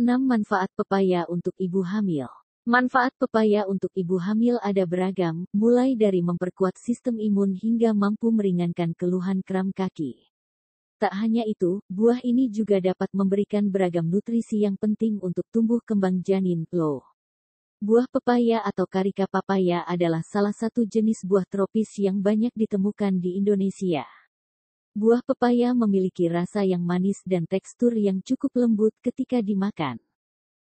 6 manfaat pepaya untuk ibu hamil. Manfaat pepaya untuk ibu hamil ada beragam, mulai dari memperkuat sistem imun hingga mampu meringankan keluhan kram kaki. Tak hanya itu, buah ini juga dapat memberikan beragam nutrisi yang penting untuk tumbuh kembang janin, loh. Buah pepaya atau karika papaya adalah salah satu jenis buah tropis yang banyak ditemukan di Indonesia. Buah pepaya memiliki rasa yang manis dan tekstur yang cukup lembut ketika dimakan.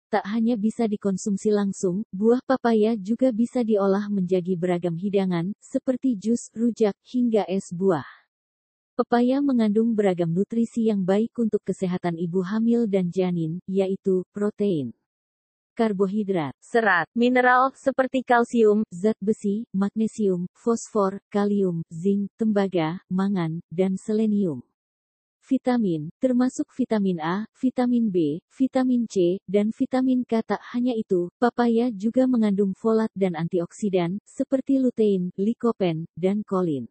Tak hanya bisa dikonsumsi langsung, buah pepaya juga bisa diolah menjadi beragam hidangan, seperti jus, rujak, hingga es buah. Pepaya mengandung beragam nutrisi yang baik untuk kesehatan ibu hamil dan janin, yaitu protein, karbohidrat, serat, mineral seperti kalsium, zat besi, magnesium, fosfor, kalium, zinc, tembaga, mangan, dan selenium. Vitamin, termasuk vitamin A, vitamin B, vitamin C, dan vitamin K tak hanya itu, papaya juga mengandung folat dan antioksidan, seperti lutein, likopen, dan kolin.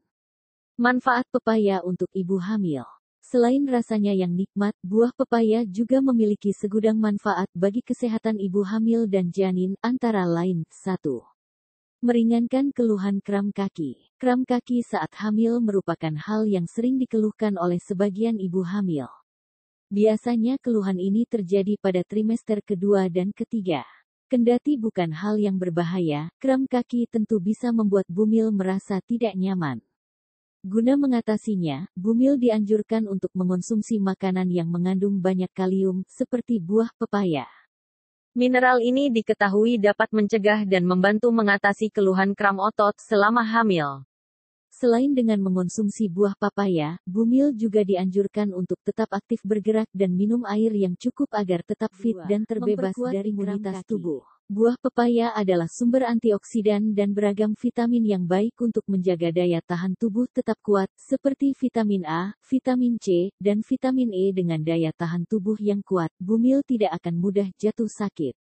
Manfaat pepaya untuk ibu hamil Selain rasanya yang nikmat, buah pepaya juga memiliki segudang manfaat bagi kesehatan ibu hamil dan janin, antara lain, 1. Meringankan keluhan kram kaki. Kram kaki saat hamil merupakan hal yang sering dikeluhkan oleh sebagian ibu hamil. Biasanya keluhan ini terjadi pada trimester kedua dan ketiga. Kendati bukan hal yang berbahaya, kram kaki tentu bisa membuat bumil merasa tidak nyaman. Guna mengatasinya, Bumil dianjurkan untuk mengonsumsi makanan yang mengandung banyak kalium, seperti buah pepaya. Mineral ini diketahui dapat mencegah dan membantu mengatasi keluhan kram otot selama hamil. Selain dengan mengonsumsi buah papaya, Bumil juga dianjurkan untuk tetap aktif bergerak dan minum air yang cukup agar tetap fit dan terbebas dari imunitas tubuh. Buah pepaya adalah sumber antioksidan dan beragam vitamin yang baik untuk menjaga daya tahan tubuh tetap kuat, seperti vitamin A, vitamin C, dan vitamin E dengan daya tahan tubuh yang kuat. Bumil tidak akan mudah jatuh sakit.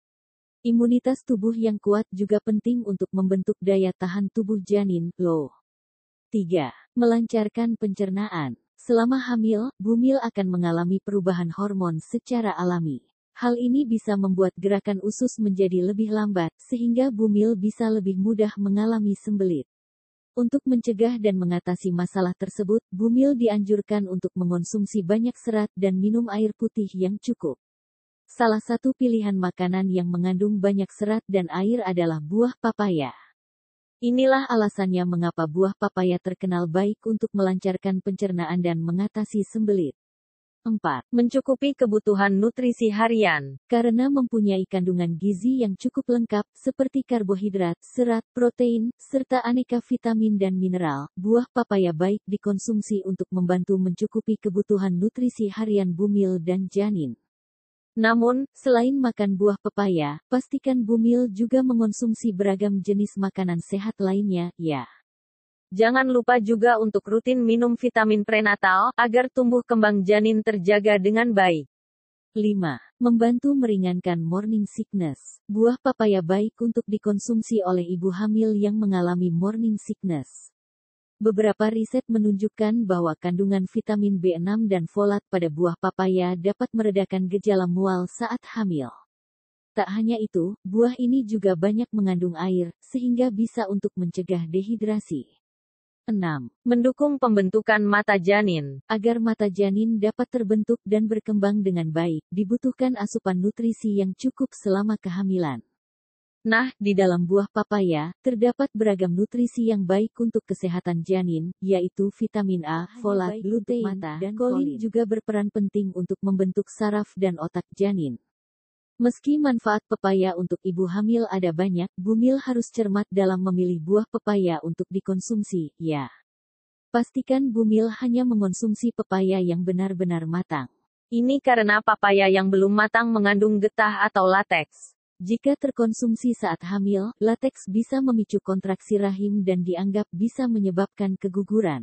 Imunitas tubuh yang kuat juga penting untuk membentuk daya tahan tubuh janin, loh. 3. Melancarkan pencernaan. Selama hamil, bumil akan mengalami perubahan hormon secara alami. Hal ini bisa membuat gerakan usus menjadi lebih lambat, sehingga bumil bisa lebih mudah mengalami sembelit. Untuk mencegah dan mengatasi masalah tersebut, bumil dianjurkan untuk mengonsumsi banyak serat dan minum air putih yang cukup. Salah satu pilihan makanan yang mengandung banyak serat dan air adalah buah papaya. Inilah alasannya mengapa buah papaya terkenal baik untuk melancarkan pencernaan dan mengatasi sembelit. 4. Mencukupi kebutuhan nutrisi harian. Karena mempunyai kandungan gizi yang cukup lengkap, seperti karbohidrat, serat, protein, serta aneka vitamin dan mineral, buah papaya baik dikonsumsi untuk membantu mencukupi kebutuhan nutrisi harian bumil dan janin. Namun, selain makan buah pepaya, pastikan bumil juga mengonsumsi beragam jenis makanan sehat lainnya, ya. Jangan lupa juga untuk rutin minum vitamin prenatal, agar tumbuh kembang janin terjaga dengan baik. 5. Membantu meringankan morning sickness. Buah papaya baik untuk dikonsumsi oleh ibu hamil yang mengalami morning sickness. Beberapa riset menunjukkan bahwa kandungan vitamin B6 dan folat pada buah papaya dapat meredakan gejala mual saat hamil. Tak hanya itu, buah ini juga banyak mengandung air, sehingga bisa untuk mencegah dehidrasi. 6. Mendukung pembentukan mata janin. Agar mata janin dapat terbentuk dan berkembang dengan baik, dibutuhkan asupan nutrisi yang cukup selama kehamilan. Nah, di dalam buah papaya, terdapat beragam nutrisi yang baik untuk kesehatan janin, yaitu vitamin A, folat, lutein, dan kolin juga berperan penting untuk membentuk saraf dan otak janin. Meski manfaat pepaya untuk ibu hamil ada banyak, bumil harus cermat dalam memilih buah pepaya untuk dikonsumsi, ya. Pastikan bumil hanya mengonsumsi pepaya yang benar-benar matang. Ini karena papaya yang belum matang mengandung getah atau lateks. Jika terkonsumsi saat hamil, lateks bisa memicu kontraksi rahim dan dianggap bisa menyebabkan keguguran.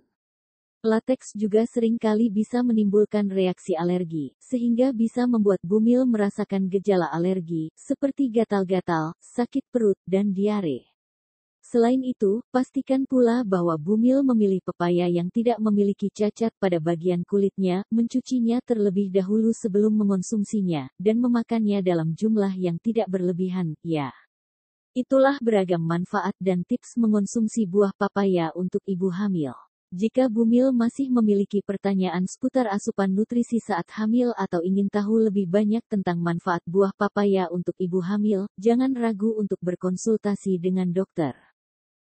Lateks juga sering kali bisa menimbulkan reaksi alergi, sehingga bisa membuat bumil merasakan gejala alergi, seperti gatal-gatal, sakit perut, dan diare. Selain itu, pastikan pula bahwa bumil memilih pepaya yang tidak memiliki cacat pada bagian kulitnya, mencucinya terlebih dahulu sebelum mengonsumsinya, dan memakannya dalam jumlah yang tidak berlebihan, ya. Itulah beragam manfaat dan tips mengonsumsi buah papaya untuk ibu hamil. Jika Bumil masih memiliki pertanyaan seputar asupan nutrisi saat hamil atau ingin tahu lebih banyak tentang manfaat buah papaya untuk ibu hamil, jangan ragu untuk berkonsultasi dengan dokter.